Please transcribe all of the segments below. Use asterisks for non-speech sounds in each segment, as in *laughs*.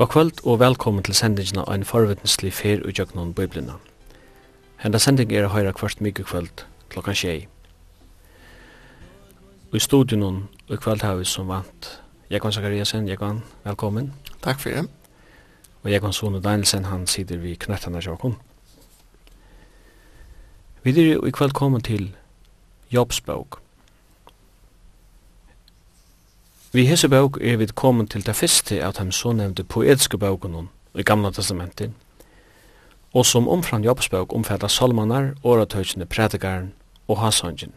God kvöld og velkommen til sendingen av en forvittneslig fer og jøgnon biblina. Henda sending er høyra kvart mykje kvöld klokkan tjei. Og i studion og kvöld har vi som vant Jekvann Zakariasen, Jekvann, velkommen. Takk fyrir. Og Jekvann Sone Danielsen, han sider vi knartana sjåkon. Vi er i kvöld kommet til Jobbsbog. Vi hese bøk er vi kommet til det første av de så nevnte poetiske bøkene i Gamla Testamentet, og som omfram Jobs bøk omfatter salmanar, åretøkene, prædikaren og hasangen.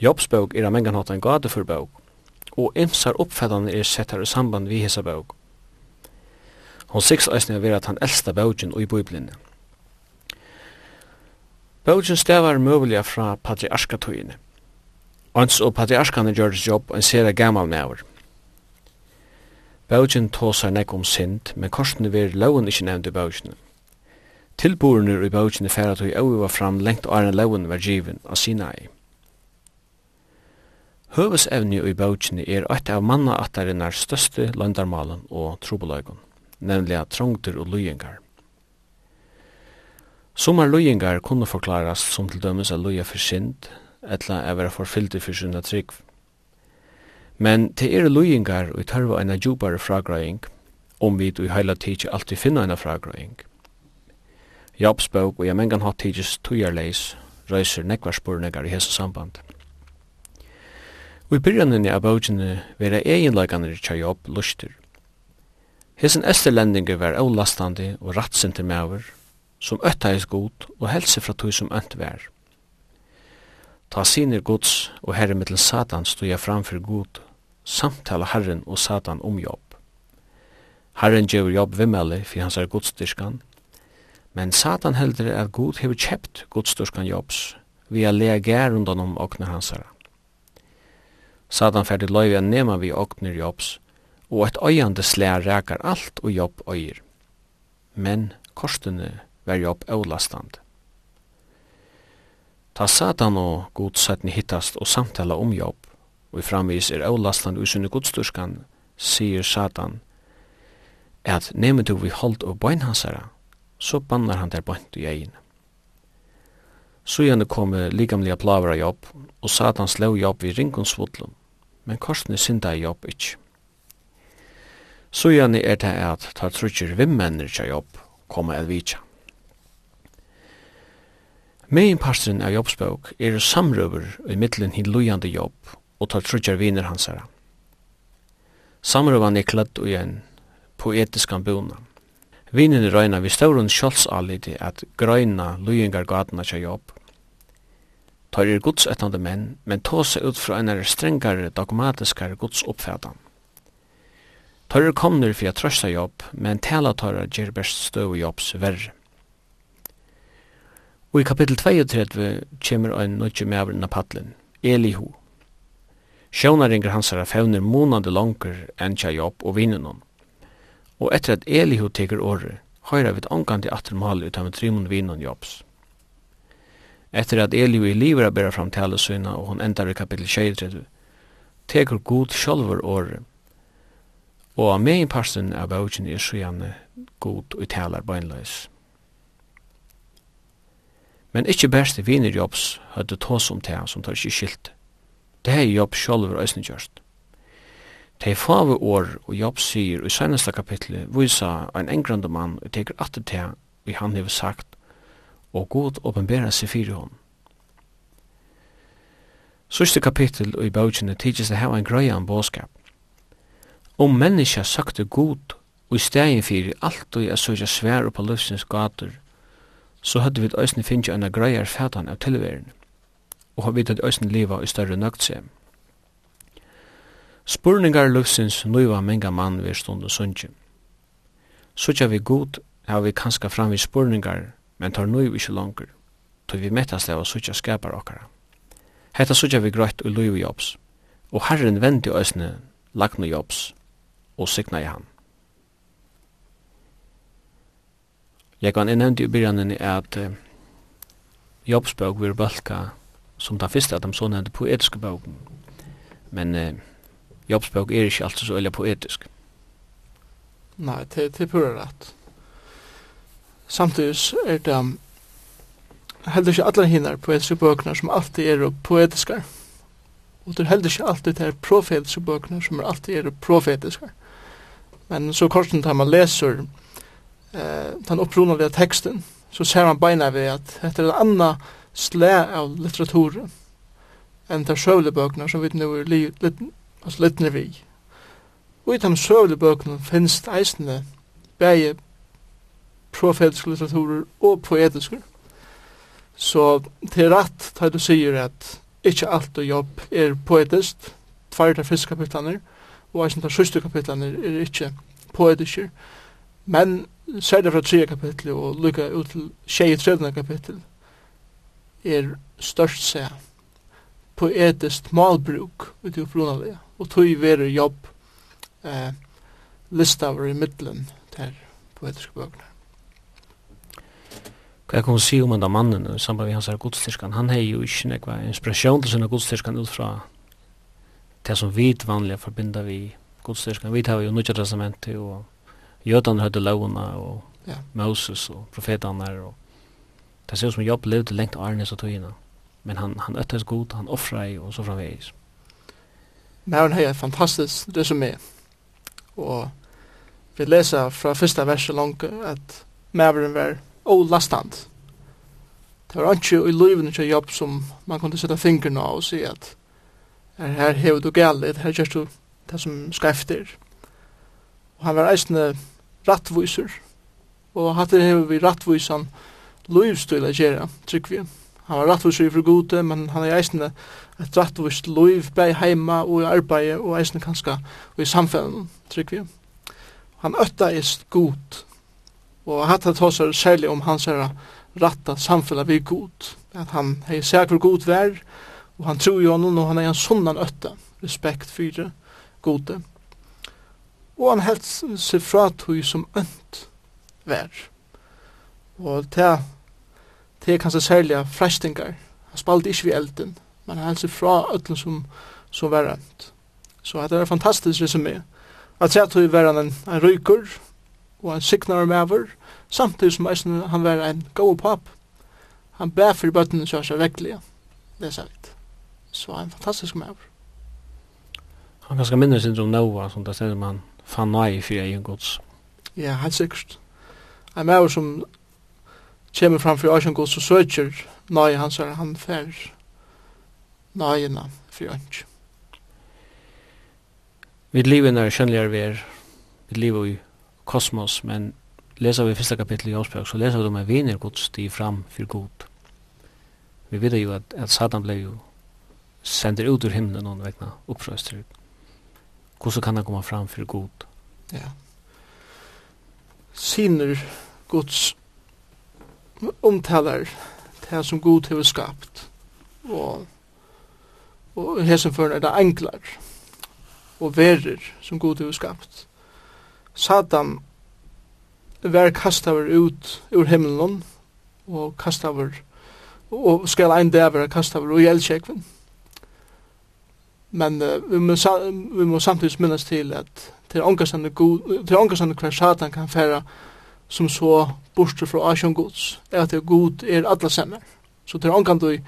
Jobs er av mengan hatt en gade for bøk, og imsar oppfattande er settar i samband vi hese bøk. Hon siks eisne er vera at han eldsta bøkjen i bøyblinne. Bøkjen stavar møvelia fra patriarskatøyene, Ans og patriarskane gjørdes jobb en sere gammal meaver. Bøgjen tåsar nek om synd, men korsene vir loven ikkje nevnt i bøgjene. Tilborene i bøgjene færa tog øyva fram lengt åren loven var given av Sinai. Høvesevne i bøgjene er eit av manna attarinnar største landarmalen og trobeløygon, nemlig at trongter og løyengar. Sommar løyengar kunne forklarast som til dømes av løya for synd, etla er vera forfyldi fyrir sinna trygg. Men te er lujingar og tarva eina djupare fragrøying, om vi i heila tidsi alltid finna eina fragrøying. Jobs og jeg mengan hatt tidsis tujarleis røyser nekvarspurnegar i hese samband. Og i byrjaninni av bókjene vera eginleikaner tja jobb lustir. Hesen esterlendingur var avlastandi og rattsinti maver, som öttaðis god og helse fra tui som önt vær. Ta sinir Guds og herre mittel Satan stuja framför god, samtala Herren og Satan om jobb. Herren gjør jobb vimmelig for hans er godstyrskan, men Satan heldur at god hefur kjept godstyrskan jobbs, vi er lea gær undan om okner hansara. Satan ferdig loiv a nema vi okner jobbs, og et øyande slea rækar alt og jobb øyer. Men korstene var jobb avlastand. Ta Satan og god sætni hittast og samtala om jobb, og i framvis er avlastland usunne godsturskan, sier Satan, at nemi du vi hold og bøynhansara, så bannar han der bøynt i egin. Sujane kom ligamlega plavara Job, jobb, og Satan slå jobb i ringonsvudlum, men korsni synda i jobb ikkje. Sujane er det at ta trutjer vimmennir tja jobb, koma elvitja. Meginparstren av jobbsbøk er samrøver i middelen hin lujande jobb og tar trudjar viner hansara. Samrøvan er kladd ui en poetiskan buna. Vinen er røyna vi stavrun sjálfsaliti at grøyna lujengar gatna tja jobb. Tar er gudsetnande menn, men tåsa ut fra einar strengare dogmatiskar gudsoppfætan. Tar er komnir fyrir trøsta jobb, men tala tar er gjer best støv jobbs verre. Og i kapittel 32 kommer ein nødje med av paddelen, Elihu. Sjånaringer hans er fevner månande langer enn tja jobb og vinnunum. Og etter at Elihu teker året, høyra vi angandi atter mal ut av trimon vinnun jobbs. Etter at Elihu i livet bæra fram tale syna, og hon endar i kapittel 32, teker god sjálfur året, og av megin parsten av baugen er sjøyane god og talar bøgnløys. Men ikkje beste viner Jobs høyde tås om tega som tar ikkje skilt. Det er jobb sjolver òsne gjørst. Det er fave år og jobb sier i seneste kapitlet vysa ein engrande mann og teker atter tega vi han hever sagt og god åpenbæra seg fyrir hon. Sørste kapittel og i bøkene tidsis det heva en grøyan båskap. Om menneska søkte god og i stegin fyrir alt og i a søkja svær og på løsens gater – så hadde vi òsne finnje en greier fætan av tilværen, og vi hadde òsne liva i større nøgtse. Spurningar luksins nøyva menga mann vi stund og sundje. Sutja vi god, har vi kanska fram vi spurningar, men tar nøyv ikkje langer, tog vi mettast av sutja skapar okkara. Hetta sutja vi grøyt og løyv jobs, og herren vendi òsne lagnu jobs, og signa i hann. Jeg kan nevnte i byrjanen at uh, jobbsbøk vil balka som den første av de så nevnte poetiske bøken. Men uh, jobbsbøk er ikke alltid så veldig poetisk. Nei, det, det er pura rett. Samtidig er det um, heller ikke alle hinner poetiske bøkene som alltid er poetiske. Og det er heller ikke alltid det er profetiske bøkene som alltid er profetiske. Men så korsen tar man leser eh, den opprunalige teksten, så ser man beina ved at dette er en annan slæ av litteraturen enn de søvlebøkene som vi nå er altså litt, vi. Og i de søvlebøkene finnes det eisende begge profetiske litteraturer og poetiske. Så til rett tar du sier at ikke alt og jobb er poetisk, tvær av første kapitlene, og eisende av siste kapitlene er ikke poetiske, men særlig fra 3 kapittel og lukka ut til 23 kapittel er størst seg poetisk malbruk ut i opprunalega og tog veru jobb eh, listaver i middelen der poetiske bøkene. Hva jeg kan si om enda mannen i samband med hans her godstyrskan? Han har jo ikke nekva inspirasjon til sinne godstyrskan ut fra det som vi vanlige forbinder vi godstyrskan. Vi tar jo nødja testamentet og Jötan hade lovna och ja. Moses och profeterna och det ser ut som Jobb levde längt Arnes och Toina. Men han, han öttes god, han offrade och så framvägs. Mæren har et fantastisk resumé. Og vi leser fra første verset langt at Mæren var olastand. Det var ikke i livet til jobb som man kunne sette fingrene av og si at her hever du galt, her gjør du det som skrefter. Og han var eisende rattviser. Og hattar hefur vi rattvisan loivstil a gjerra, trykk vi. Han var rattviser i frugute, men han er eisne et rattvist loiv bei heima og i arbeid og eisne kanska og i samfunnet, trykk vi. Han ötta eist god. Og hattar tåsar særlig om hans herra ratta samfunnet vi god. At han hei seg for god vær, og han tror jo honom, og han er en sunnan ötta, respekt fyrir gode og han helt seg fra tog som ønt vær. Og det, det er kanskje særlig frestingar. Han spalte ikke ved elden, men han helt seg fra øtlen som, som var ønt. Så det er fantastisk resumé. At jeg tog var han en, en ryker og en signar med over, samtidig som eisen, han var en god pap. Han bær for bøttene så er vekkelig. Det er sagt. Så han er en fantastisk med over. Han kanskje minnes ikke om Noah, som det stedet man fann nøy for egen gods. Ja, helt sikkert. En maver som kommer fram for egen gods og søker nøy hans er han fer nøyena for egen. Vi lever når kjønneligere vi er, vi lever i kosmos, men leser vi første kapittel i Åsbjørg, så leser vi dem at viner gods de fram for god. Vi vet jo at, at Satan ble jo sender ut ur himmelen noen vegna opprøst Hvordan kan han komme fram for god? Ja. Sinner Guds omtalar det som god har skapt. Og, og hesen for er det enklar og verer som god har skapt. Satan var kastaver ut ur himmelen og kastaver og skal ein dag være kastaver og gjeldkjekven. Men uh, vi, må, vi må samtidig minnes til at til ångarsande god, til ångarsande hver satan kan færa som så borste fra asjon gods, er at god er alla semmer. Så til ångarsande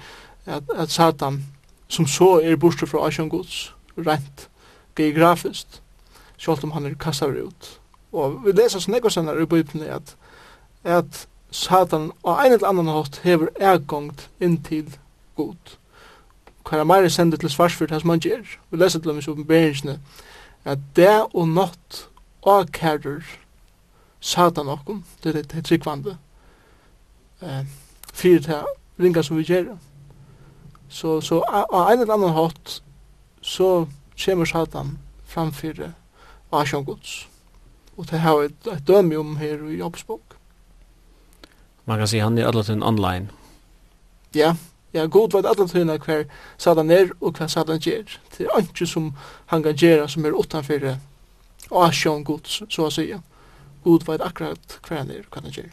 at, at satan som så er borste fra asjon gods, rent geografiskt, selv om han er kastar ut. Og vi leser sånn ekkur senere i Bibelen at, at satan og en eller annan hatt hever ergångt inn til god hver meir er sendet til svarsfyrt hans man gjer. Vi leser til dem i oppenberingsene at det og nått og kærer satan okkom, det er det tryggvande, eh, fyrir det ringa som vi gjer. Så, så av en eller annan hatt, så kommer satan framfyrir Asjan Guds. Og det har et, et dømi om her i Jobbsbok. Man kan si han er alle tiden online. Ja, Ja, god vet alle tøyna hver Satan er og hver Satan gjer. Det er ikke som han kan gjera som er utanfyrir asjon god, så å sige. God vet akkurat hver han er og hver han gjer.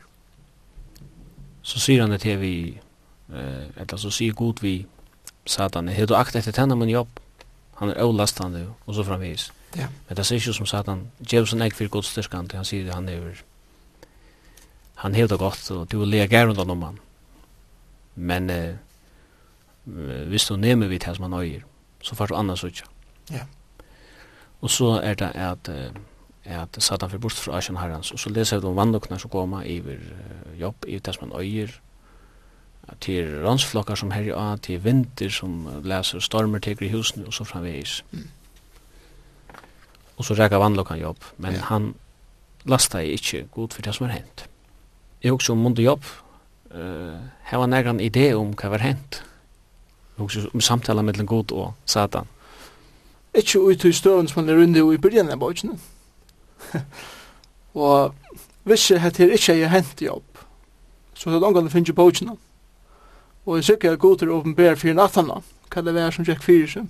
Så sier han det til vi, eh, eller så sier god vi Satan, hei du akt etter tenna min jobb, han er avlastande og så framvis. Ja. Men det sier ikke som Satan, Jevson er fyrir god styrkant, han sier han er han er det godt, og du vil lega gærund om han. Men eh, hvis du nemer vidt her som han øyer, så får du annars utja. Ja. Og så er det at, at Satan fyrir bort fra Asjan Herrens, og så leser du om vandokna som koma iver jobb, i det som han øyer, til ransflokkar som herri av, til vinter som leser stormer teker i husene, og så framvegis. Mm. Og så reka vandlokkan jobb, men ja. han lasta jeg ikke god for det som er hent. Jeg husker om mundu jobb, uh, hava nærgan idé om hva var hent också om samtala mellan god och Satan. Ikke ut i støvn som han er rundt i byrjan av bøkene. og hvis jeg heter ikke jeg hent jobb, så er det omgående finnes jeg bøkene. Og jeg sikker jeg god til å åpenbære fyrir nattene, hva det var som gikk fyrir seg.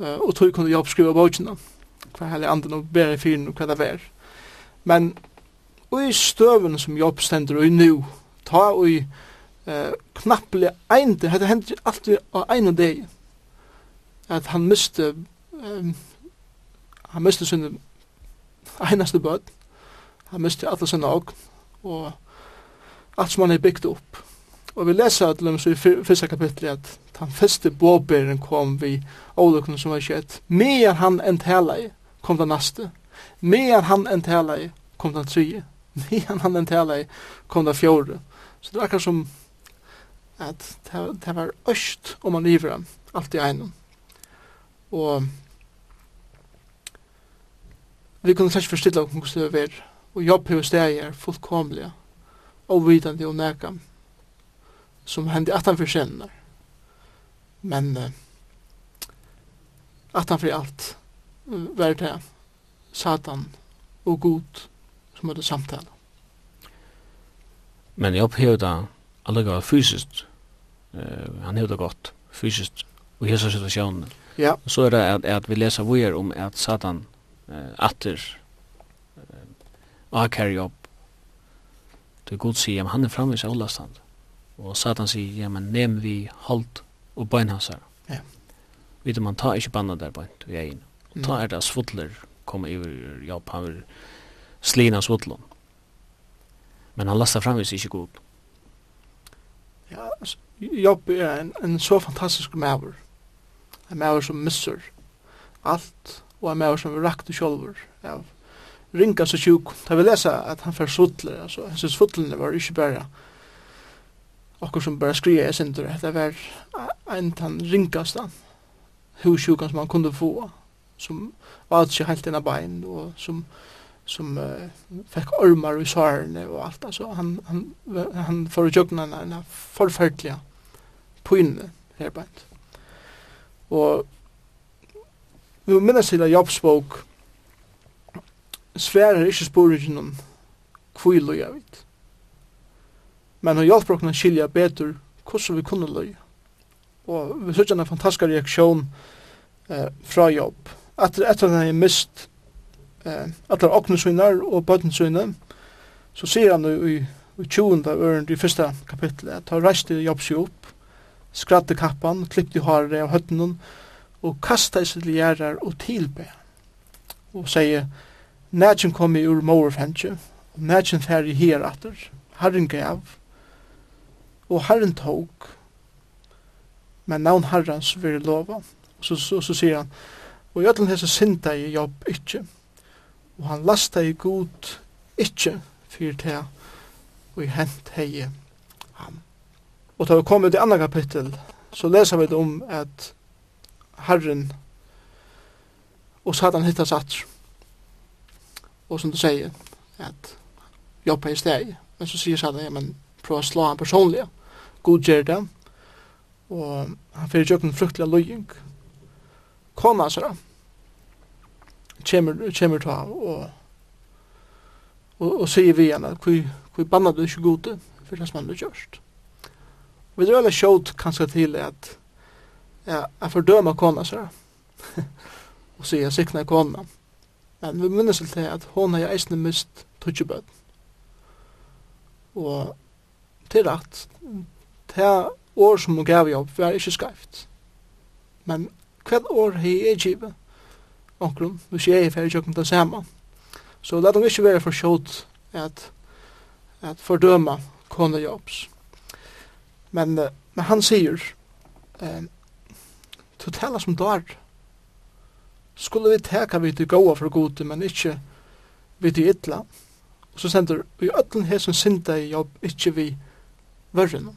Og tog kunne jobb oppskriva bøkene, hva heller andre å bære fyrir og hva det var. Men og i støvn som jobb stender og i nu, ta og i eh, knappelig ein det det hendte alltid av ein dag, at han miste, um, han miste sin einaste bød, han miste alle sin og, og alt som han er bygd opp. Og vi leser at lømmes i fyrsta kapitlet at han fyrste båberen kom vi ålukken som var skjedd. Medan han entala i kom den naste. Medan han entala i kom den tredje. Medan han entala i kom den fjorde. Så det er akkurat som at det det var øst om man lever alt i egnom. Og vi kunne slett forstille om hvordan det var, og jobb hos det er fullkomlige, og vidende og nægge, som hendte at han senere. Men uh, at han for alt uh, var det Satan og Gud som hadde samtale. Men jobb hos deg allega fysiskt uh, han hevur det gott fysiskt og hesa situationen. Ja. Så er det at, at vi leser vi om at Satan uh, atter uh, carry up til Gud sier, jamen han er framme i seg ålastand. Og Satan sier, jamen nem vi halt og bøynhansar. Ja. Vet man tar ikke banna der bøynt og er inn. Og ta er det svudler kommer iver jobb, han vil slina svudlom. Men han lastar fram i seg ikke god. Ja, altså, Jobb er en, en så fantastisk maver. En maver som misser alt, og en maver som rakte sjolver av ringa så sjuk. Da vi lesa at han fer suttler, altså, hans suttler var ikke bare okkur som bare skria i sindur, det var en tan ringastan husjukan som han kunde få, som var ikke helt inna bein, og som som uh, fikk ormar i sårene og alt. Altså, han, han, han får jøgna en forferdelige pyne her beint. Og vi minnes til at Jobs bok sverer ikke sporingen om kvile og jeg vet. Men hun hjelper oss å skilja betur hvordan vi kunne loja. Og vi synes en fantastisk reaksjon eh, fra jobb. Etter, etter at han har mist eh, allar oknesøynar og bøttensøynar, så sier han i, i 20. øren, i første kapittelet, at han reiste jobbsig opp, skratte kappan, klippte håret av høttenen, og kasta i sitt gjerrar og tilbe. Og sier, Nætjen kom i ur morfhentje, og nætjen fær i heratter, herren gav, og herren tog, men navn herrens vil lova. Og så, så, så, sier han, og i ötlen hese synda i jobb ikkje, og han lasta i god ikkje fyrir det og i hent hei ham. Og da vi kommer til andre kapittel, så leser vi det om at Herren og Satan hittas at Og som du sier, at jobba i steg, men så sier Satan, ja, men prøv å slå han personlig, god gjør det, og han fyrir jøkken fruktelig løying. Kona hans kommer, kommer ta og, og, og sier vi igjen at hvor banna du ikke gode for det som han har gjort. Og vi drar sjått kanskje til at ja, jeg fordømer kona så *laughs* og sier jeg sikna kona. Men vi minnes til at hon har eisne mist tutsjebød. Og til at det år som hun gav jobb var ikke skreft. Men hva år har jeg givet onkrum, hvis jeg er ferdig kjøkken det samme. Så la dem ikke være for skjøtt at, at fordøma kone jobbs. Men, men han sier, eh, to tala som dar. Skulle vi teka vi til gåa for gode, men ikkje vi til ytla. Og så sender vi ötlen her som synda i jobb, ikkje vi vörren.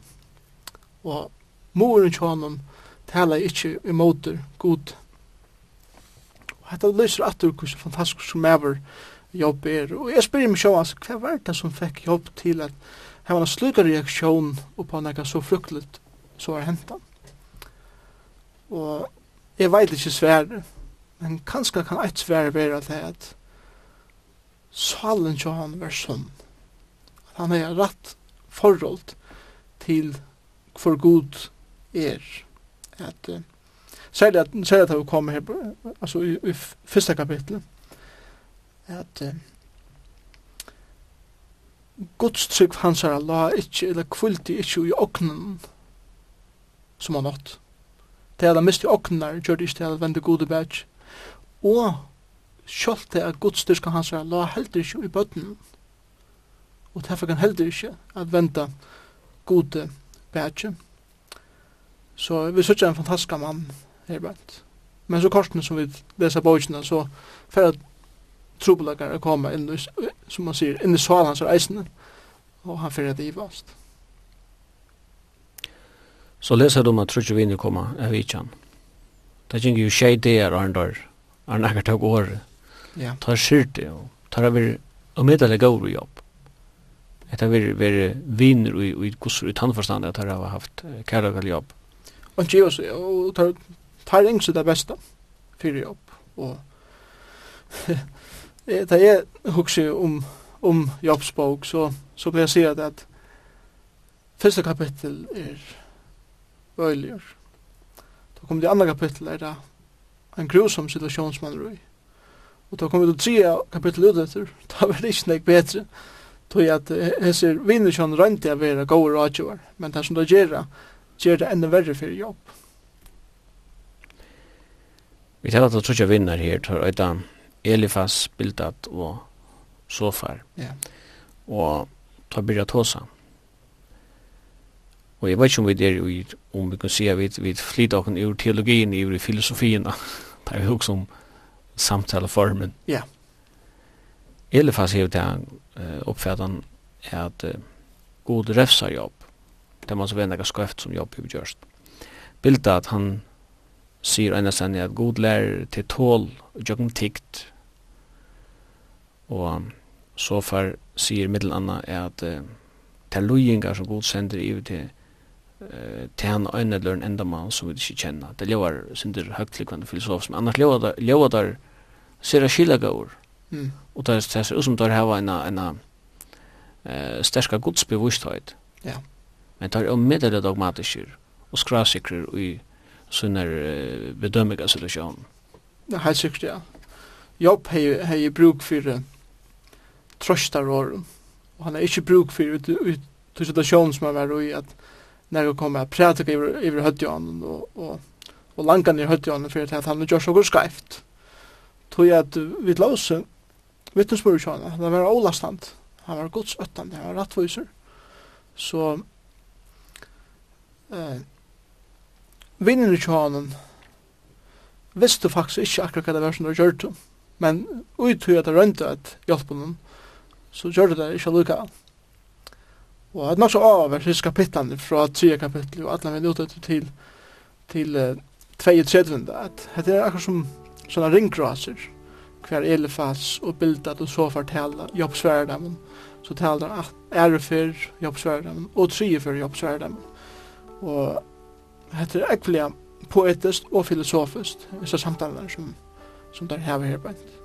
Og moren tjånen taler ikke imot god Hetta lyser atur hvordan fantastisk som ever jobb er. Og jeg spyrir meg sjå, altså, hva var det som fikk jobb til at hava en slukar reaksjon på nekka så fruktligt så har henta. Og jeg veit ikke svære, men kanskje kan eit svære være at det at salen jo han var sånn. At han er rett forhold til for god er. At uh, særlig at, særlig at vi kommer her, altså i, i første kapitlet, at uh, Guds trygg hans er la ikkje, eller kvilti ikkje i oknen som han nått. Det er da mist i oknenar, gjør det ikkje til å vende gode bæg. Og sjålt det at Guds styrka hans er la heldur ikkje i bøtten. Og derfor kan heldur ikkje at vende gode bæg. Så vi sørger en fantastisk mann her bant. Men så kortene som vi leser bøkene, så for at trobelagar er koma inn, som man sier, inn i salen hans reisende, og han fer det i vast. Så leser du om at trutje vinner koma av vitjan. Det er jo tjej det er arndar, arndar tog året. Ja. Tar skyrte og tar av er umiddelig meddelig i jobb. Det har vært viner og i gosser i tannforstand at har haft kærlagal jobb. Og ikke jo, og tar tar yngst det beste fyrir jobb. Og *laughs* da jeg husker om, om jobbsbok, så, så vil jeg si at, at første kapittel er øyligur. Da kommer det andre kapittel er det en grusom situasjon som man er i. Og da kommer det tre kapittel ut etter, *laughs* da var det ikke nek bedre. Tog at hesser vinner sånn rønti a vera gode rådgjøver, men det som det gjerra, gjerra enda verre fyrir jobb. Vi talar att trotsa vinnar här tar utan Elifas bildat och sofar. Ja. Og Och tar börja tåsa. Och jag vet ikke om vi där om vi kan se vi vi flyter okken ur teologien, ur filosofin *laughs* er vi også om samtaleformen. Ja. Elifas hevur ta uh, uppfatan at uh, god refsar jobb. Det man så vet ganska skreft som jobb gjort. Bilda at han sier Einar Sanje at god lærer til tål og jøkken tikt. Og så far sier middel anna at uh, til lujingar som god sender i til uh, til han øyne eller en enda mann som vi ikke kjenner. Det lever synder høytlikvande filosof som annars lever der ser det skilaga ur. Mm. Og det det ser ut som det har en, en uh, sterska godsbevussthet. Ja. Men det er omedelig dogmatisker og skrasikrer og i sånne uh, bedømmige situasjonen. Ja, helt sikkert, ja. Jobb har jeg bruk for trøstar og han har ikke bruk for ut, ut, ut situasjonen som har vært i at når jeg kommer og prater over, over høttjånen og, og, og langan i høttjånen for at han gjør så godt skreift. jeg at vi låse vittnesbord i han var ålastant, han var godsøttande, han var rattviser. Så eh, vinnene til honom visste faktisk ikke akkurat hva det var som de gjør det, men uttøy at de rønte at hjelp noen, så gjør det ikke lukka. Og det er nok så avhver siste kapitlene fra 3 kapitlet, og alle vi uttøy til til uh, 32, at det er akkurat som sånne ringgraser, hver elefas og bildet og så fortelle jobbsværdammen, så taler han at ære for jobbsværdammen og tre for jobbsværdammen. Og hette er ekvelia poetiskt og filosofiskt, disse samtalar som, som der hever her bænt.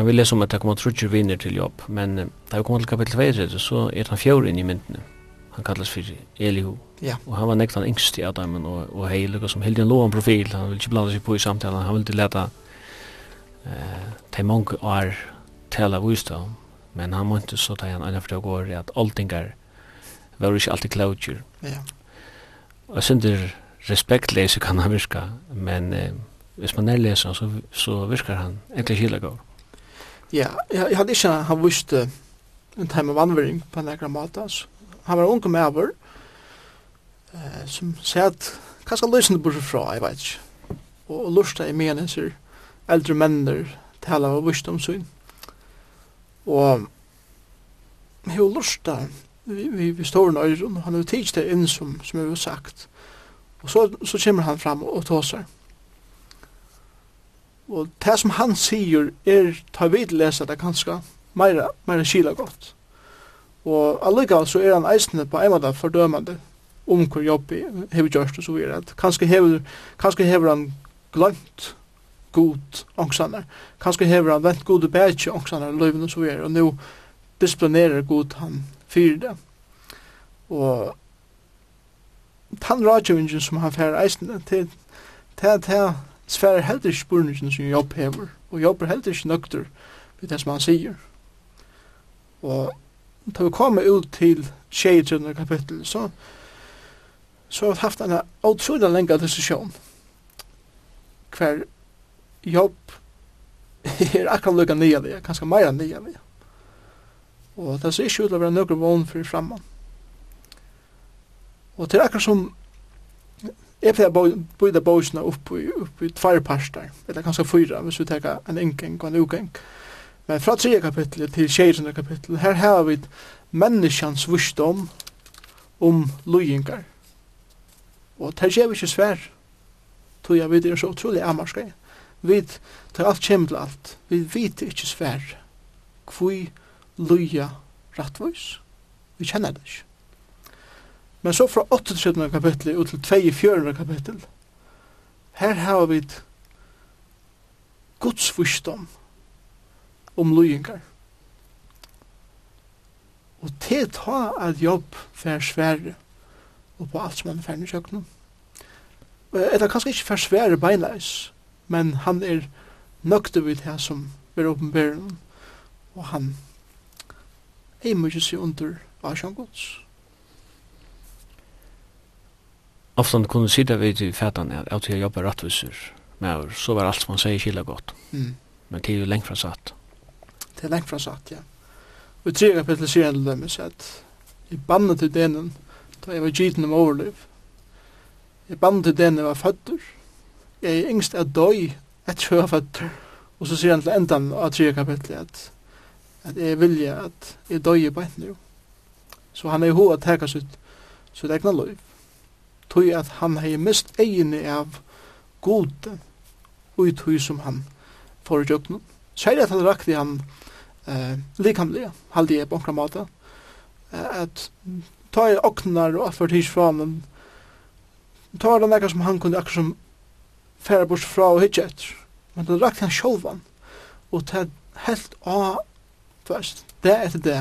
kan vi lese om at det kommer trutjer vinner til jobb, men da vi kommer til kapitel 2, så er han fjord inn i myndene. Han kallas for Elihu. Ja. Og han var nekt han yngst i Adam og, og hei, lukka som heldig en loven profil, han vil ikke blanda seg på i samtalen, han vil ikke leta eh, til mange år tala vist men han måtte så ta han anna det år at alltingar var ikke alltid klautjur. Ja. Og synder respektlese kan han virka, men eh, hvis man er leser så, så virkar han egentlig kylagård. Ja, jeg, jeg hadde ikke han vist en time av anvering på en ekra måte. Så. Han var unge med over, eh, som sier at hva skal løsene bort fra, jeg vet ikke. Og, og lurte i mene, sier eldre menner tala av vist om sin. Og jeg har lurte vi, vi, vi står nøyre, og han har tids det inn som, som jeg har sagt. Og så, så kommer han fram og tåser. Mm Og det som han sier er, ta vid lesa det kanskje, meira, meira kila godt. Og allega så er han eisende på en måte fordømande om hvor jobbi hever gjørst og så videre. Kanskje hever, kanskje hever han glemt god ångsanar. Kanskje hever han vent gode bætje ångsanar i løyven og så videre. Og nå displanerer god han fyrir det. Og tann rådgjøvingen som han fyrir eisne til, til, til, sverar heldur spurningin som jobb hever, og jobb er heldur ikke nøkter ved det som han sier. Og da vi kommer ut til 23. kapittel, så, så har vi haft en utrolig lenge diskusjon hver jobb *laughs* er akkurat lukka nya vi, kanskje meira nya vi. Og det ser ikke ut til å være noen vogn for framman. Og det er akkurat som Jeg pleier å bøyde bøysene opp i, opp i tvær parster, eller kanskje fyra, hvis vi tar en inngeng og en ugeng. Men fra tredje kapittel til 16 kapittel, her har vi menneskjans vursdom om løyingar. Og det gjør vi ikke svær, tror jeg vi er så utrolig amarskei. Vi tar alt kjem til alt, vi vet ikke svær, hvor løya rettvois, vi kjenner det ikke. Men så fra 38. kapittel ut til 24. kapittel, her har vi Guds visdom om løyingar. Og til ta at jobb fer svære og på alt som han er ferdig kjøkkenen. er kanskje ikke fer svære beinleis, men han er nøkte vid det som er åpenbæren, og han er mye seg under av Guds. ofta kunne sitta vid i fætan at jag till jag jobbar rättvisor. Men så var allt som man säger kila gott. Mm. Men det är ju längt från satt. Det är längt från satt, ja. Och tre kapitel säger ändå dem så att i bandet till denen då jag var giten om overliv. I bandet til denen var fötter. Jag är yngst att döj ett sjö fötter. Och så säger han till ändan av tre kapitel att at jeg vilja at jeg døy i beint nu. Så han er i hoved att täcka sitt sitt egna liv tog at han hei mist egini av gode ui tog som han for jøknum. Særlig at han rakti han eh, likamlega, halde jeg på omkra måte, eh, at ta i oknar og atfart hins fra han, ta i nekka som han kunne akkur som færa bort fra og hitje etter, men det rakti han sjolvan, og ta helt av, du veist, det etter det,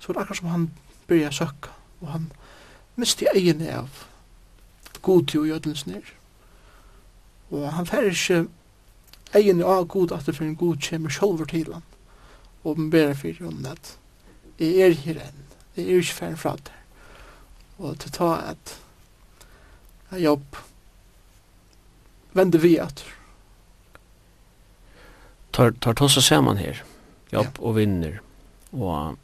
så var det akkur som han byrja søkka, og han misti egini av god til jødens nær. Og han fer ikke egen av god at det for en god kommer sjolver til han. Og den ber for jøden at jeg er her enn, jeg er ikke ferdig fra det. Og til ta at jeg jobb vende vi at tar tar tossa saman her. Jobb ja. og vinner. Og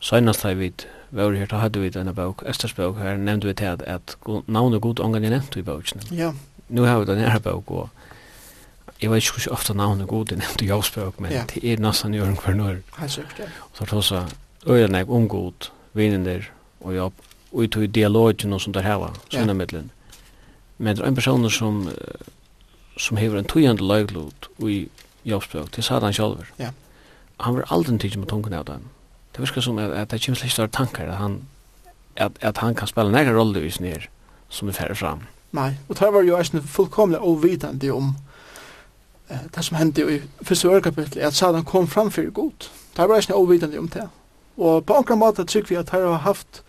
seinast har vi var her, da hadde vi denne bok, Østers bok, her, nevnte vi til at, at navnet god ångan er nevnt i boken. Ja. Nå har vi denne her bok, og jeg vet ikke hvor ofte navnet god er nevnt i Jaus bok, men ja. det er nesten gjøren hver nør. Helt sikkert, ja. Og så tross at øyne jeg om god, vinner og jobb, og ut i dialogen og sånt der heva, sønne middelen. Men det er en person som, som hever en tøyende løglod i Jaus bok, det sa han selv. Ja. Han var aldri tidlig med tungen av dem det virker som at, at det kommer slik større tankar at han, at, at han kan spela nære rolle i sin her som er færre fram. Nei, og det var jo eisen fullkomlig ovitande om eh, det som hendte i første ørkapittel, at Satan kom framfor god. Det var eisen ovitande om det. Og på ankra måte tykker vi at her har haft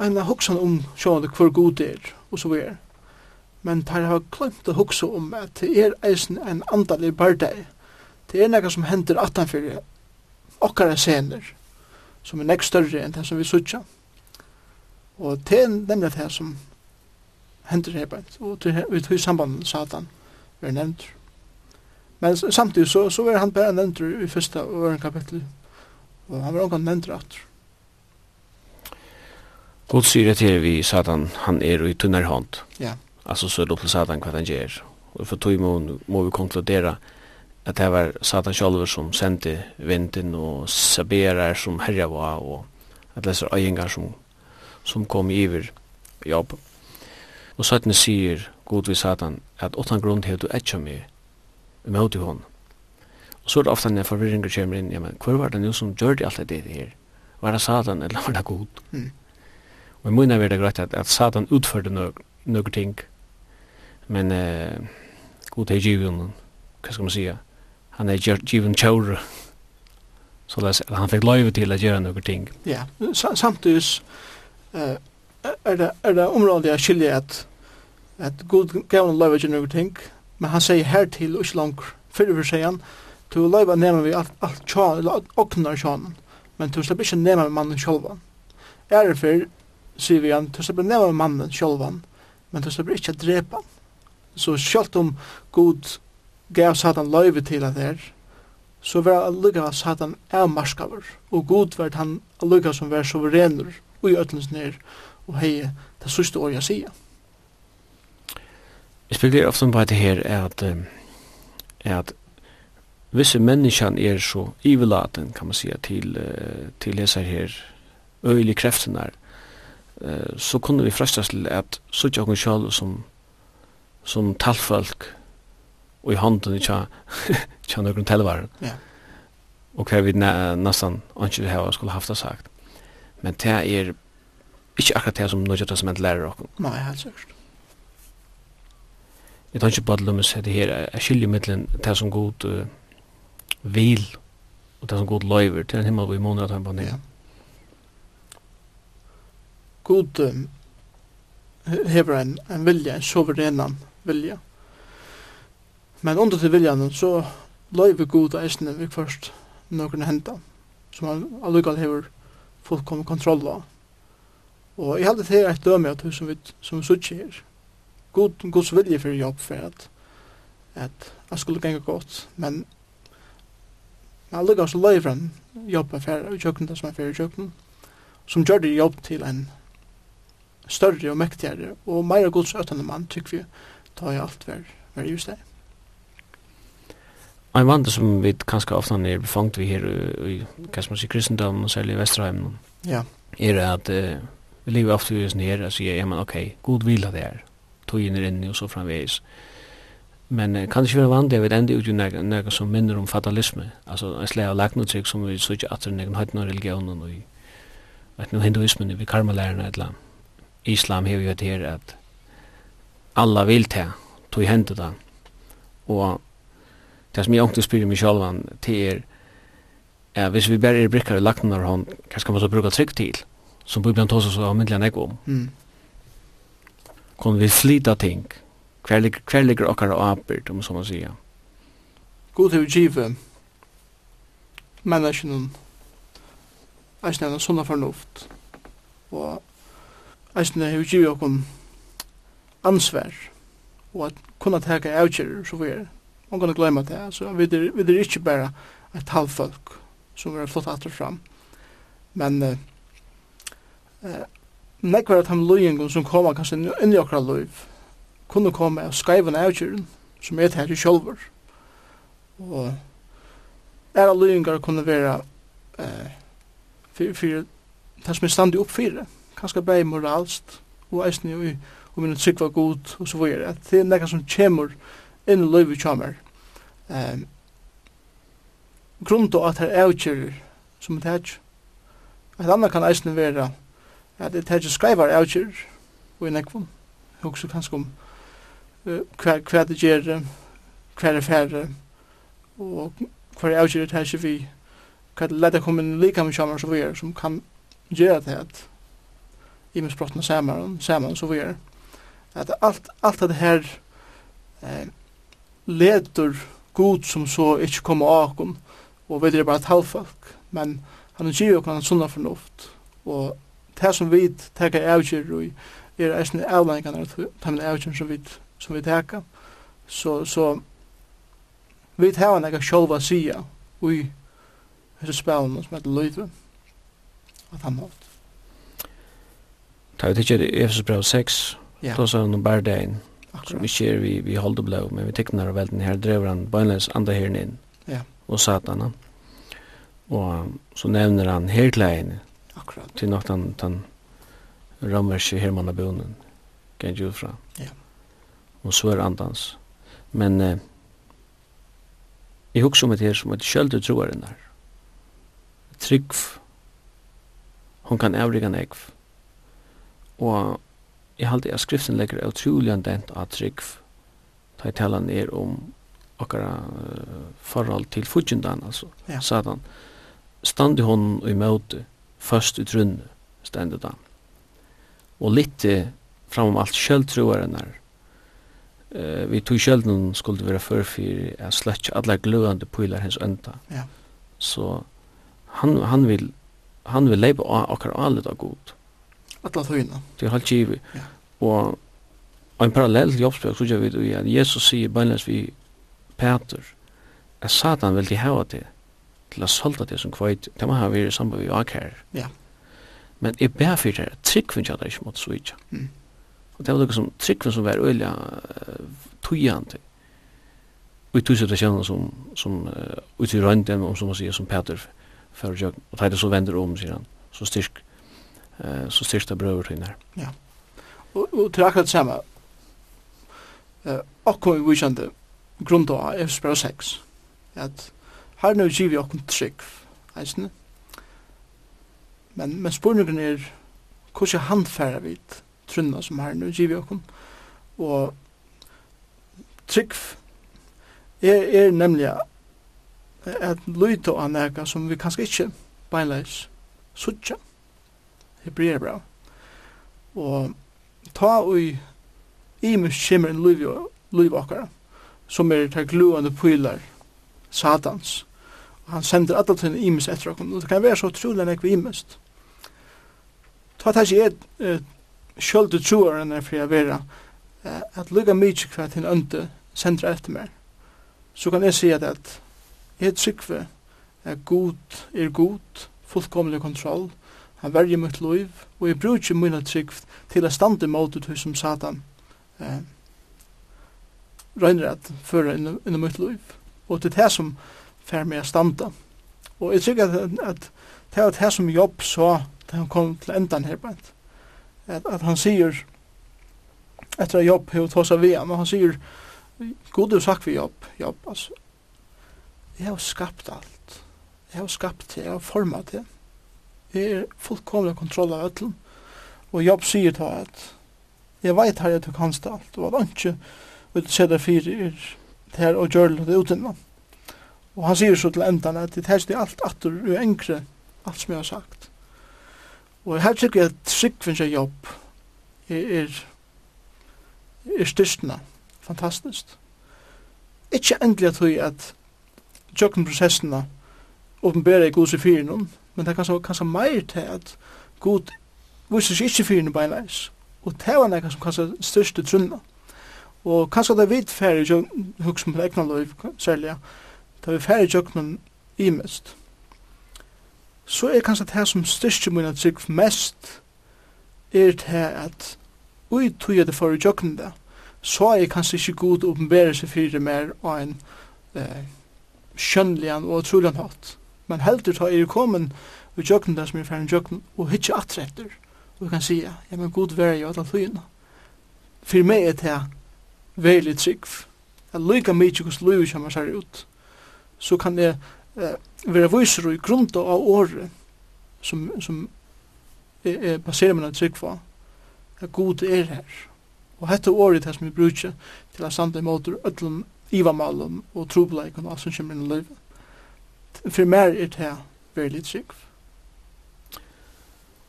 en hoksan om sjående hvor god det er, og så videre. Men der har glemt å hoksa om at det er eisen en andalig bardag. Det er noe som hender atanfyrir okkara scener som er nekst større enn det som vi sutja. Og det er nemlig det som hender her beint, og vi tog samband med Satan vi er nevnt. Men samtidig så, så er han bare nevnt i første og øren kapittel, og han var omgang nevnt rett. God sier det til vi Satan, han er i tunnare hånd. Ja. Altså så er det opp til Satan hva han gjør. Og for tog må, må vi konkludere at at det var Satan sjálfur som sendte vindin og saberar som herja var og at det er øyengar som, som kom iver jobb. Og Satan sier god vi Satan at åttan grunn til at du etja mig imot i hon. Og så er det ofta når forvirringer kommer inn, ja, men hvor var det nu som gjør det alt det her? Var det Satan eller var det god? Mm. Og i munnen er det greit at, at Satan utførte noen ting, men eh, god er givet hva skal man sige, han är er given chore. Så läs han fick lov till att göra några ting. Ja, samtidigt eh är det är det området jag skiljer att att god gamla lov till några ting. Men han säger här till och långt för över sig han to leva nämna vi allt allt chan och när chan. Men to släpper inte nämna mannen själva. Är det för säger vi han to släpper nämna mannen själva. Men to släpper inte drepa. Så skalt om god gav Satan løyve til at her, så var allukka Satan avmarskaver, og god var han allukka som var suverener og i ötlens nær, og hei det sørste år jeg sier. Jeg spiller ofte på det her er at, er at visse menneskene er så ivelaten, kan man säga, til, til disse her øyelige kreftene her, så kunne vi frestas til at sutja okkur sjálf som, som talfolk, og i hånden i tja, tja nøkron telvaren. Ja. Og hva vi nesten ikke har skulle haft det sagt. Men det er ikke akkurat det som Nødja Testament lærer oss. Nei, helt sikkert. Jeg tar ikke på at Lummes heter her, jeg skiljer mittelen det som god uh, vil og det som god løyver til en himmel vi måneder at han på nye. Ja. God um, hever en, en vilja, en soverenan vilja Men under til viljan så løy vi god og eisne vi først noen henda som han allukal hever fullkom kontroll av. Og jeg hadde til eit døme at som vi, som vi suttje her. God, gods vilje for jobb for at at jeg skulle ganga godt, men men allukal så løy fram jobb affæra i kjøkken det som affæra i som gjør det jobb til en større og mektigere og meira gods øtende mann tykker vi ta i alt hver, hver just det en vandre som vi kanskje ofte er befangt vi her i, hva som man sier, kristendommen og særlig i Vesterheimen, ja. er at uh, vi lever ofte vi sånn her, og sier, ja, men ok, god hvila det er, inn er inne og så framveis. Men uh, kan det ikke være vanlig, jeg vet enda ut jo noe som minner om fatalisme, altså en slag av lagnuttrykk som vi så ikke at det er noen høyden av religionen og i, vet noen hinduismen, vi karmalærerne et eller annet. Islam har jo et her at alla vil til, tog hendet da. og det som jeg ångte spyrir meg sjálvan til er ja, hvis vi bare er brikkar i lakten av hånd hva skal man så bruka trygg til? Som Bibelen tås oss av myndelig nego om mm. kunne vi slita ting? Hver, ligger, hver ligger okkar og apert om så man sier God til utgive menneskene eisne en sånne fornuft og eisne utgive okkar ansvar og at kunna teka avgjører så vi er man kan glömma det. Så vi er, vi är inte bara ett halvfolk som er flott atter fram. Men eh, eh, nek var at ham løyengen som koma kanskje inn i okra løyv kunne komme av skreivan avgjøren som er her i sjolver og era løyingar kunne være eh, fyrir fyr, det som er standi opp fyrir kanskje bei moralst og eisne og, og minne trygg var god og så vore det er nekka som kjemur inn i løyvi kjammer eh, grunn til at her avgjører som det er. Et annet kan eisen være at det er skreivar avgjører og i nekvun. Hugsa kanskje om uh, hva, hva det gjør, hva det færre og hva det avgjører det er vi hva det leder kommer inn lika med kjammer som vi er som kan gjøre det at i med sprottene sammen, sammen som vi er at alt, alt det her eh, leder god som så ikke kommer akom, og vi er bare et halvfolk, men han gir jo en sunna fornuft, og det som vi teka avgjør og er eisne avlengarna av de avgjør som vi, som vi teka, så, så vi hava nekka sjolva sia ui hese spelen som heter Løyve, at han hatt. Det er jo ikke Efesbrev 6, ja. då sa han om bærdein, Akkurat. Vi ser vi vi håller blå men vi tecknar väl den här driver han bönlös andra här in. Ja. Och satan Och så nämner han helt klein. Akkurat. Till något han han ramar sig här man bonen. Kan ju fra. Ja. Och så är andans. Men eh, jag huxar med det här som att skölde tror den där. Trygg. Hon kan ärliga nekv. Och jeg halte at skriften legger utrolig an dent av trygg da jeg taler ned om akkara uh, forhold til fudgendan, altså, ja. satan. Standi hon i møte, først i trunne, stendet han. Og litt fram om alt sjølvtroaren her. Uh, vi tog sjølv skulle være førfyr, jeg slett alle gløende pøyler hans ønta. Ja. Så han, han vil han vil leipa akkar alit av god alla tøyna. Det er halt givi. Ja. Og, ein parallell til jobbsbøk, så gjør vi det igjen. Jesus sier bønnes vi Peter, at Satan vil til hava det, til å solta det som kvøyt, det må ha vært sammen med akkær. Ja. Men jeg ber for det, tryggven kjad ikke mot svitja. Mm. Og det var noe som tryggven som var øyla uh, tøyante. Og i tog situasjonen som, som uh, ut i rønden, om som man sier, som Peter, för fyrir og tætt så vänder om, sier han, så styrk eh, så styrsta brøver tøyner. Ja. Og, og til akkurat samme, eh, okkur vi kjente grunn av Efes brev 6, at her nu giv vi okkur trygg, eisne. Men, men spurningen er, hvordan handfæra vi trunna som her nu giv vi okkur, og trygg er, er nemlig at lyta av nega som vi kanskje ikke beinleis sutja hebreerbra. Og ta ui imus kjemmer en liv, okkara, som er ta gluande pylar satans. Og han sender alla tiden imus etter okkara, og det kan være så trolig enn ekvi imust. Ta ta seg et uh, sjöldu troaren er fyrir a vera uh, at lukka mykje hva til øndu sendra etter mer. Så kan jeg si at, at jeg trykve er god er god, fullkomlig kontroll, han verger mitt liv, og jeg bruker mine trygg til å stande mot det som Satan eh, røyner at føra inn, inn i mitt liv. Og det er det som fer meg å standa. Og jeg tykker at, at det er det som Jobb så da han kom til endan her på At, at han sier etter at Jobb har tås av han, og han sier God du sagt vi Jobb, Jobb, altså jeg har skapt alt. Jeg har skapt det, jeg har format det. Det er fullkomlig kontroll av ötlun. Og Jobb sier ta at jeg veit her jeg tok hans til alt, og at han ikke vil se det fire er her og gjør det utinna. Og han sier så til endan at det helst er alt atur og engre alt som jeg har sagt. Og her tykker jeg at trygg finnes jeg Jobb er, er, er styrstna, fantastisk. Ikke endelig at hui at tjokken prosessena åpenbæra i gods i fyrir noen, men det er kanskje, kanskje meir til at god viser seg ikke fyrir beinleis. Og det var nekka som kanskje største trunna. Og kanskje det er vidt færre hugsa på egna lov, særlig, det vi færre jøkmen imest. Så er kanskje det som største munna trygg mest er det at ui tog det for jøkken det, så er kanskje ikke god åpenbære seg fyrir mer av en eh, skjønnlian og trullan hatt men heldur ta er komin og jökna det som er ferdig jökna og hitje atre etter og kan sige ja men god vær jo at tøyna Fyr meg er det veli trygg at lyka mykje hos lyve kommer seg ut så kan det eh, være viser i grunda av året som, som er, er baserer meg trygg for at god er her. Og hette året her som vi bruker til at sanda i måter öllum ivamalen og trobleikon og alt som kommer inn i livet for mer er det veldig trygg.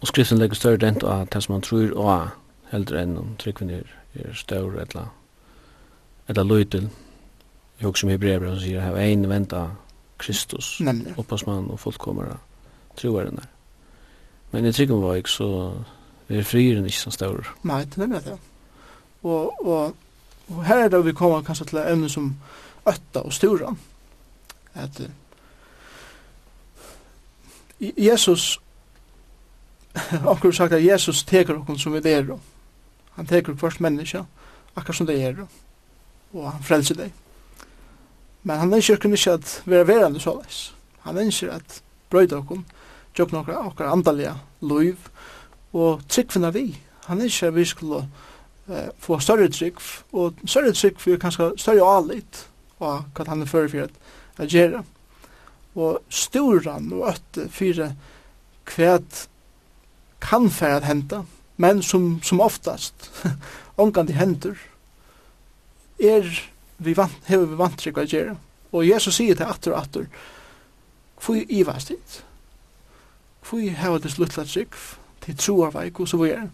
Og skriften legger større dent av det som man tror og heldre enn om tryggven er, er større eller, eller løytel. Jeg husker som hebrever som sier, heva ein venta Kristus, opphavsmann og fullkomere troeren der. Men i tryggven var ikke så, vi er frieren ikke så større. Nei, det er det. Og, og, og her er det vi kommer kanskje til evne som øtta og stora. At Jesus, onkur sagt at Jesus teker okkur som vi er. Han teker kvart menneska, akkar som det er, og han frelser deg. Men han ønsker kun ikke at vera er verande såleis. Han ønsker at brøyda okkur, jobna okkur, okkar andalega loiv, og tryggfinna vi. Han ønsker at vi skulle eh, få større trygg, og større trygg for kanskje større alit, og hva han er fyrir fyrir at, at og storan og øtte fire kvæt kan færa henta, men som, som oftast, *laughs* omgandi hendur, er vi vant, hever vi vant trygg å gjøre. Og Jesus sier til atter og atter, hvor i var stilt? Hvor hever det sluttla trygg til troarveik og så videre?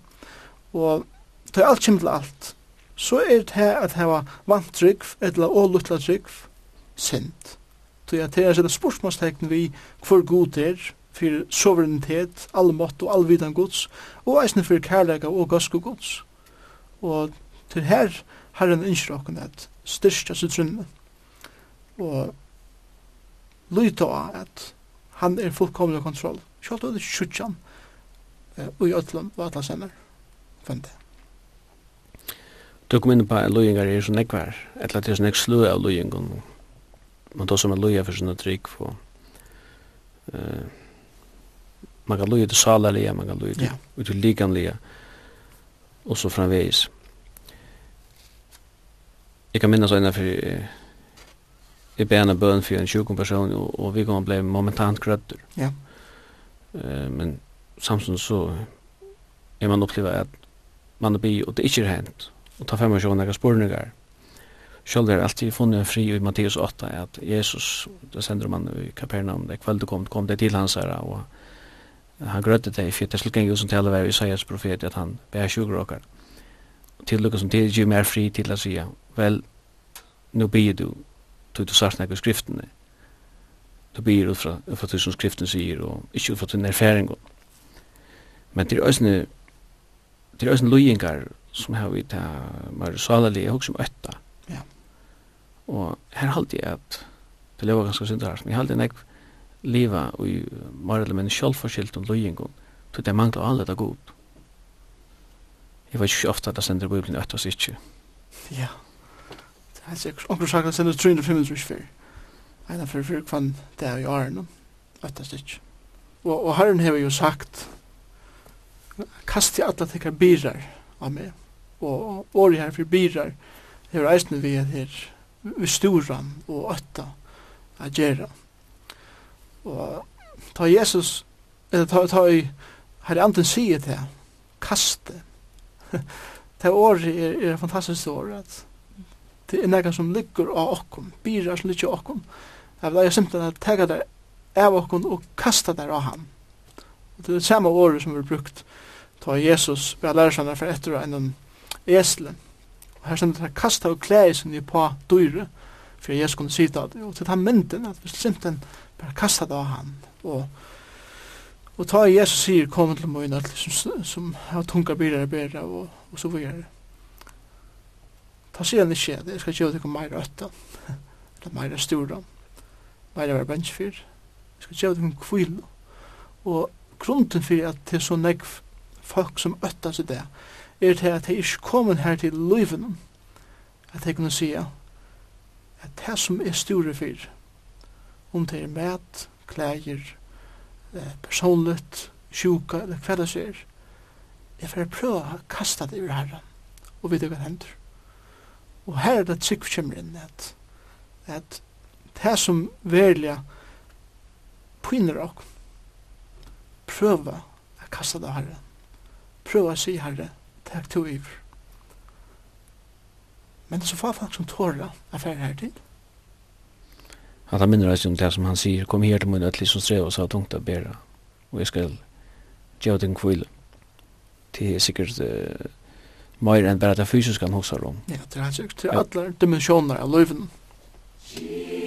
Og til alt kommer til alt, så er det her at heva vant trygg, eller å luttla trygg, synd tog at det er en spørsmålstegn vi hvor god er, for suverenitet, allmått og allvidan gods, og eisne for kærleika og gosko gods. Og til her herren ønsker okken at styrstja sitt trunne, og lyta av at han er fullkomlig kontroll, kjallt og det sjutjan, og i ötlom og atla senner. fende. Du kom inn på løyingar er så nekvar, etla til så nek slu av løyingar, man tar som en loja för sina trygg och eh man kan loja till salaliga man kan loja till ja. till likanliga och så framvis jag kan minnas en för i bena bön för en 20 person och, och vi kom blev momentant grötter ja. Eh men samtidigt så är man upplever att man blir och det är inte hänt och ta fem personer några spårningar Själv er alltid funnet en fri i Matteus 8 at Jesus, då sender man i Kapernaum, det kväll du kom, kom det til hans her, og han grødde det i fjärde slutkring just som taler var Isaias profet at han ber sjukker åkar. til Lukas som til gir mer fri til å säga, vel, nu bier du, tog du sagt näkva skriftene, du bier ut fra, fra du som skriften sier, og ikke ut fra din erfaring. Men det er òsne, det er òsne som har vi ta, mer er salalig, og som ötta, Og her halte jeg at det lever ganske syndarhart, men jeg halte jeg nek liva i mer eller mindre sjálfforskilt om løyingon, tog det mangler alle det god. Jeg vet ikke ofte at jeg sender Bibelen etter oss ikke. Ja, det er sikkert. Onkur sagt at sender 355 fyrir. Einar fyrir fyrir kvann det er i åren, etter oss ikke. Og, og herren hever jo sagt, kast i alla tekkar birar av meg, og året her fyrir birar, hever eisne vi at her, stora og åtta a gjerra. Og ta Jesus, eller ta, ta i herre anden sier det, kaste. *laughs* det året er, er fantastisk år, at det er nekka som ligger av okkom, byrar som ligger av okkom. Jeg vil ha simpelthen at tega det av okkom og kasta der av han. Og det er det samme året som vi brukt ta Jesus, vi har lærer seg for etter enn en esle, Og her stendur det kasta og klæði sinni på dyre, for Jesus kunne sita det. Og til den mynden, at vi simpelthen bare kasta det av han. Og, og ta Jesus sier, kom til møyna, som, som har tunga byrra byrra, og, og så videre. Ta sier han ikke, jeg skal gjøre det meira øtta, *laughs* eller meira stura, meira vera benchfyr, jeg skal gjøre det kvilo. Og grunden for at det er så negv folk som øtta seg det, er til at de ikke kommer her til løyven, at de kunne si at det som er store for, om det er mat, klæger, personligt, sjuka eller hva det ser, er for å prøve å kaste det over herren og vite hva hender. Og her er det trygg kommer inn at, at det som verlig pynner dere, prøve å kaste det av herren. Prøve å si herren, takk to iver. Men det er så få folk som tårer affærer her til. At han minner oss om det som han sier, kom her til mun ötli som strev og sa tungt av bera, og jeg skal gjøre den kvile. Det er sikkert uh, mer enn bare det fysiske han hosar om. Ja, det er sikkert til alle dimensjoner av løyven. Jesus.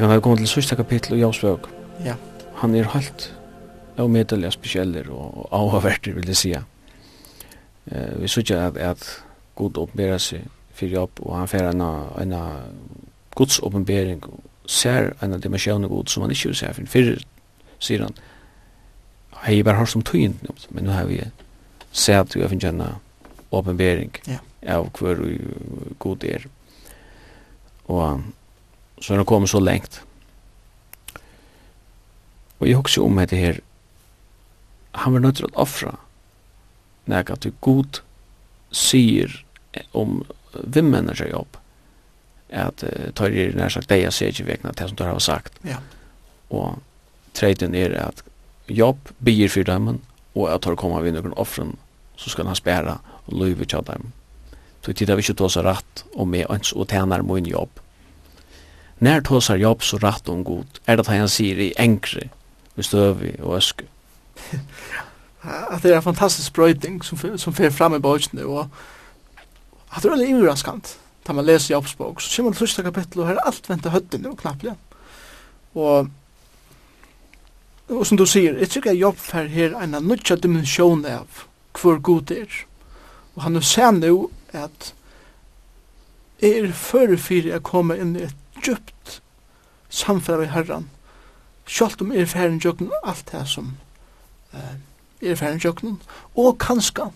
Jeg kan ha gått til sørste kapittel i Jausvøk. Ja. Han er helt avmedelig spesialler og avhverter, vil jeg si. Eh, vi synes at, at god åpenberer seg for jobb, og han får en, en Guds åpenbering, ser en dimensjon av god som han ikke vil se, for før, sier han, jeg har bare hørt som tøyen, men nå har vi sett at jo finner en åpenbering ja. av hver god er. Og så er han kommet så lengt. Og jeg husker om dette her, han var nødt til å offre nek at god sier om vimmenner seg jobb, at uh, tar det nær sagt deg, jeg ser ikke vekna til som du har sagt. Ja. Og treten er at jobb byr for dem, og at tar kommer vi noen offren, så skal han spæra og løyve til dem. Så tid har vi ikke tås rett om med øns og tjener min jobb. När tåsar jobb så rätt om god? Är det att han säger i enkre, i stövi och ösku? *laughs* att det är en fantastisk bröjting som, som fer fram i böjtene och att det är väldigt överraskant när man läser jobbs bok. Så kommer man till första kapitlet och här är allt vänta hötten och knappt. Och Og som du sier, jeg tykker jeg jobb for her en nødja dimensjon av hvor god det er. Og han ser nå at jeg er før jeg kommer inn i et djupt samfara i herran, sjálft om erfæren jöknum alt det som eh, erfæren jöknum, og kanska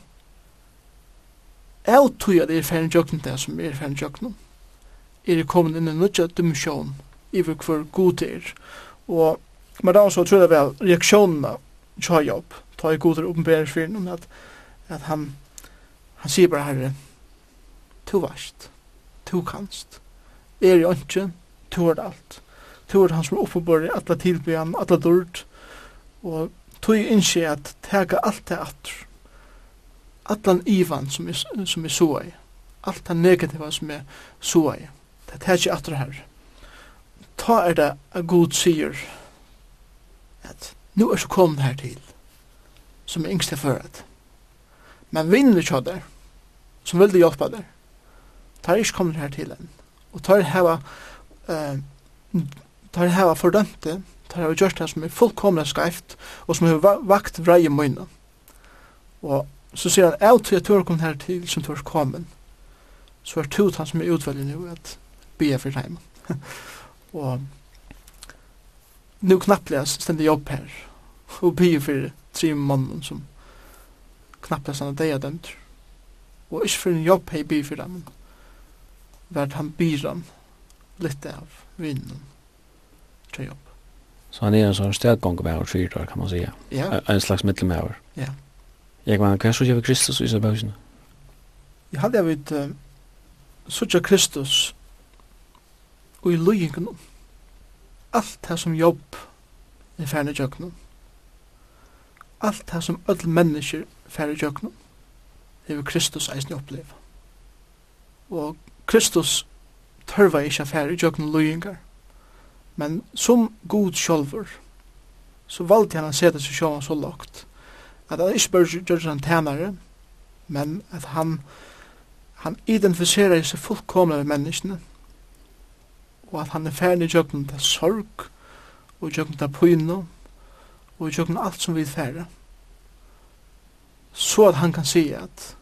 jeg tog at erfæren jöknum det som erfæren jöknum, er det kommet inn i nødja dimensjon i hver god er, og Men da så tror jeg vel reaksjonene tja jobb, ta i god goder oppenberingsfyren om at, at han, han sier bare herre, to varst, to kanst, er i ønske, to er alt. To er han som er oppebore, atla tilbyen, alle dørt, og tog innskje at tega alt det atter. Allan ivan som er, som er så i. Alt det negativa som er så i. Det tega ikke atter her. Ta er det a god sier at nu er så kommet her til som er yngste føret. Men vinner kjøder som vil hjelpa der. Ta er ikke kommet her til enn og tar hava eh, tar hava fordømte tar hava gjørst det som er fullkomna skreift og som har vakt vreie møyna og så sier han av til at du har kommet her til som du har kommet så er det han som er utveldig nu at be for heim og nu knapplega stendig jobb her og be for tre mannen som knapplega stendig deg dømt og ikke for en jobb hei bia for dem vart han byran litt av vinnen til jobb. Så han er en sånn stedgång med over fyra, kan man säga. Ja. En slags mittelmäver. Ja. Jeg var, hva er så gjør Kristus i Sæbøysene? Jeg hadde jeg vidt, så gjør Kristus og i løyingen alt det som jobb er færre i jøkkenen. Alt det som öll mennesker færre i det er Kristus eisen oppleve. Og Kristus tørva ikkje affær i jøkken løyingar. Men som god sjolver, så valgte han å sette seg sjåan så lagt, at han ikke bare gjør han tænare, men at han, han identifiserer seg fullkomna med menneskene, og at han er ferdig i jøkken til sorg, og i jøkken til pyno, og i jøkken alt som vi færre. Så at han kan si at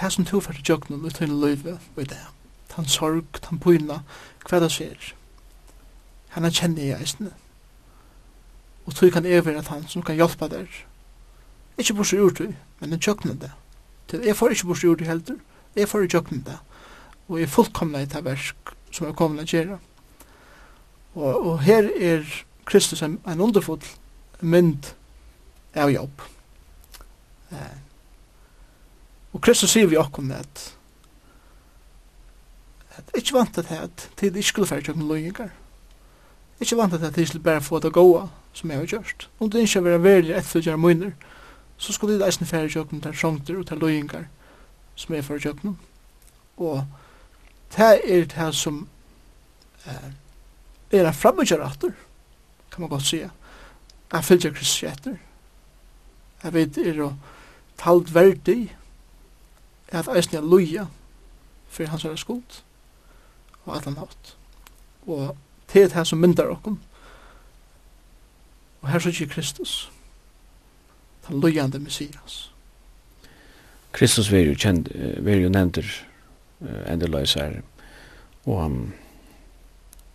det som du fyrir jøgnum ut tøyne løyve og i det, tan sorg, tan pyna, hva det ser, henne kjenner jeg eisne. Og tog kan jeg at han som kan hjelpa der. Ikke bors ur tøy, men en jøgnum det. Til jeg får ikke bors ur tøy heldur, jeg får jøgnum det. Og jeg er fullkomna i det versk som er kommer til å gjøre. Og, og her er Kristus en, en underfull mynd av jobb. Eh, Og Kristus sier vi okkom at at ikke vant at at tid ikke skulle fære tjøkken logingar. Ikke vant at at tid skulle bare få det goa som jeg har gjort. Om det ikkje var veldig etter å gjøre munner, så skulle det eisen fære tjøkken til sjongter og til logingar som jeg fære tjøkken. Og det er det som eh, er en framgjør atter, kan man godt sige, Jeg fylgjer Kristus etter. Jeg vet er å talt verdig at eisen er loja for hans er skuld og allan hatt. Og det er det som myndar okkum. Og her sier Kristus, den lojande Messias. Kristus var jo, kjent, var jo nevnter uh, endeløys her, og um,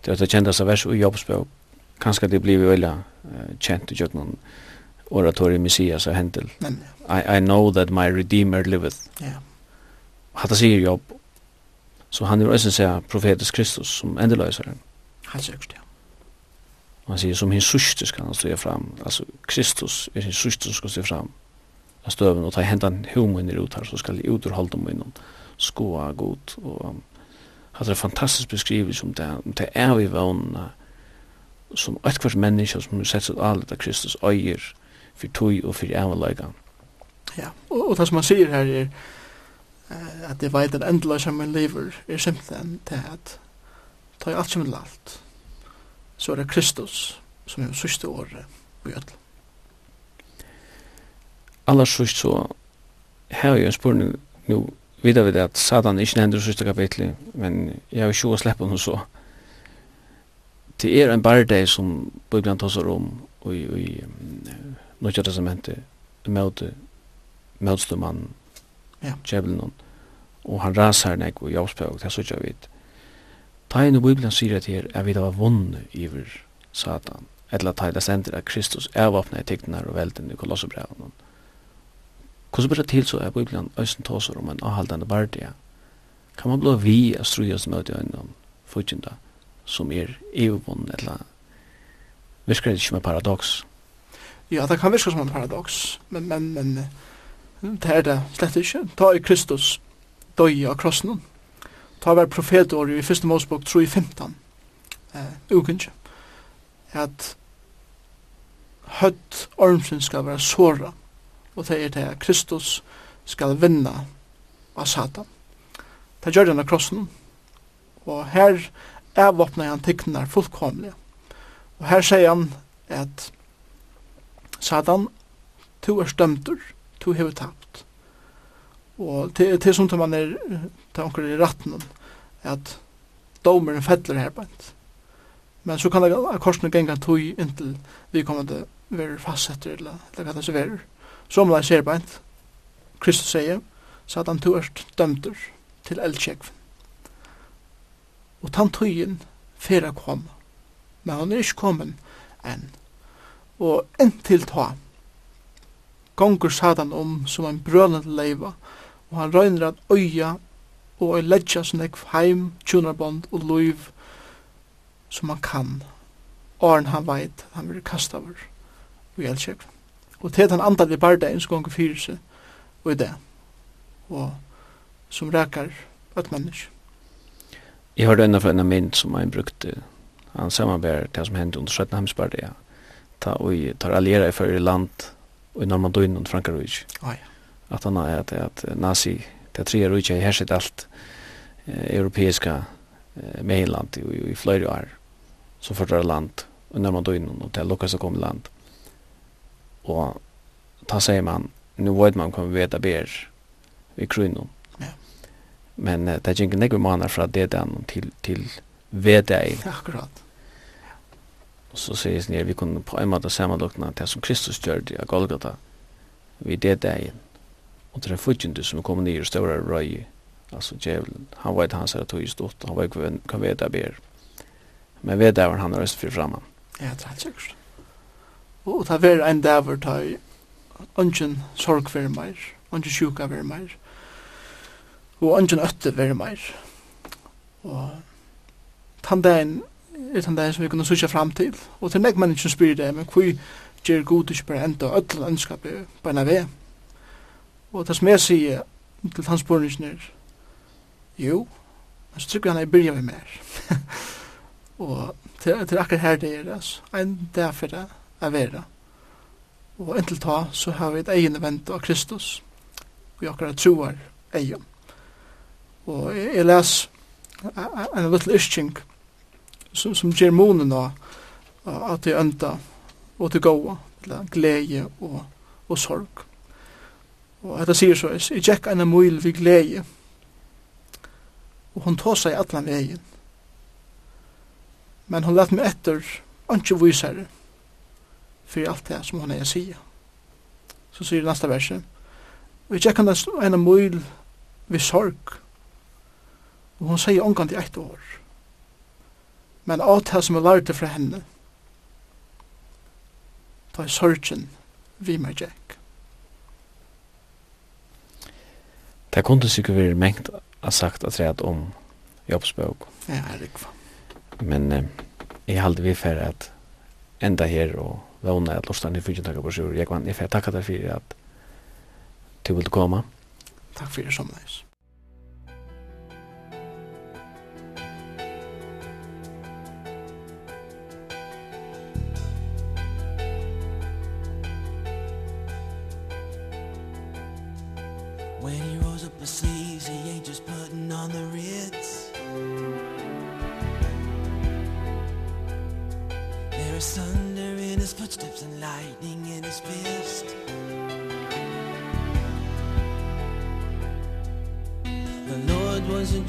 det er det kjenteste vers og jobbsbøk, kanskje det blir veldig uh, kjent i noen oratoriet Messias og Hentel. I, I know that my Redeemer liveth. Ja. Yeah hatta sier jobb. Så han er også sier profetisk Kristus som endeløser. Han sier det, ja. Og han sier som hins syste skal han stå fram. Altså Kristus er hins syste som skal stå fram. Han støven og ta hentan humoen ut her, så skal jeg uterholde meg innom skoa god. Og um, hatt det fantastisk beskrivelse om det, om det er vi vannene som et hvert menneske som sett seg alle av Kristus øyer for tog og for avleggen. Ja, og, og det som han sier her er uh, at jeg vet at endelig som min lever er simpelthen til at ta i alt som er alt så er det Kristus som er sørste året i ødel. Allars sørst så her er jo en spørning nu vi det at Satan ikke nevner sørste kapitlet men jeg har jo ikke å slippe noe så det er en bardeg som Bibelen tar seg om og i, i Nødja testamentet møte møtstumannen djevelen, og han rasar nek og javspeg, det er så sånn vidt. Ta inn i Bibelen sier at her er vi da vunnet iver Satan, eller ta det sender at Kristus er vapnet i tiktene og velden i kolossebreven. Hvordan blir det til så er Bibelen øysen tåser om en avhaldende bardia? Kan man bli vi av strujas møte øynene fyrtjenda som er evigvunnen, eller virker det ikke som en paradoks? Ja, det kan virke som en paradoks, men, men, men Det er det slett ikke. Ta i Kristus døy av krossen. Ta var profetår i 1. Mosebok 3.15. Eh, Ukenskje. At høtt ormsen skal være såra. Og det er det at Kristus skal vinna av Satan. Det gjør den av krossen. Og her er våpnet han tikkner fullkomlig. Og her sier han at Satan, to er stømter, du hever tapt. Og til, til sånt man er, til anker i ratten, at domeren fettler her bænt. Men så kan det korsene genga tog inntil vi kommer til å være fastsetter, eller, eller hva det så verer. Som det ser bænt, Kristus sier, Satan du er dømter til eldkjekven. Og tann tøyen fyrra kom, men han er ikke kommet enn. Og inntil ta, gonger Satan om som en brølende leiva, og han røyner at øya og ei ledja som ekv heim, tjunarbond og loiv som han kan. Åren han veit, han vil kasta over og elskjøk. Og til han andal i bardein som gonger fyrir seg, og i det, og som rekar et menneske. Jeg hørte enda fra en mynd som han brukte, han samarbeid til det som hendte under 17 hemsbardet, ja. Ta, og tar alliera i fyrir land, i Normandien og Frankrike. Ja. Att han är at, att nazi det tre rike har herset alt eh, europeiska eh, mainland i, i flera år så förtar land og Normandien og til lukas å kom land. Och ta säger man nu vet man kommer veta ber i kronor. Ja. Men eh, det er ikke nekker några månader från det den til, til veta. Akkurat. Og så sier jeg vi kunne på en måte samanlokna til som Kristus gjør det av Golgata, vi det dagen. Og til den fudgjende som kom ned i større røy, altså djevelen. Han vet hans her tog i stort, han vet hva vi det ber. Men vi det var han røst fri framme. Ja, det er helt sikkert. Og det er en dæver ta i ønsken sorg for meg, ønsken sjuka for meg, og ønsken øtte for meg. Og tann dagen er den der som vi kunne sykja fram til. Og til nek menneskjen spyr det, men hvor gjør god ikke bare enda ødel ønskap er beina ved. Og det som jeg sier til hans bornisen er, jo, men så trykker han i byrja vi mer. *laughs* og til, til akkur her det er, altså, en dag for det er vera. Og inntil ta så har vi et egen event av Kristus, og vi akkurat troar egen. Og jeg, jeg les en, liten en little ischink, som, som ger månen av at det enda og til gåa, glädje og, og sorg. Og dette sier så, jeg gikk en møyl vi glädje, og hun tog seg atlan vegin. Men hon lät meg etter, ikke visere, for alt det som hun er sier. Så sier det neste verset, og jeg kan en møyl vid sorg, og hon sier omgang til ett år men alt det som jeg lærte fra henne, da er sorgen vi med Jack. Det kunne sikkert være mengt av sagt at det om jobbsbøk. Ja, det er Men eh, jeg halte vi for at enda her og vågne at lortene i fyrtjentakka på sjur. Jeg kan i fer takka deg for at du ville komme. Takk for det som leis. When he rose up asleep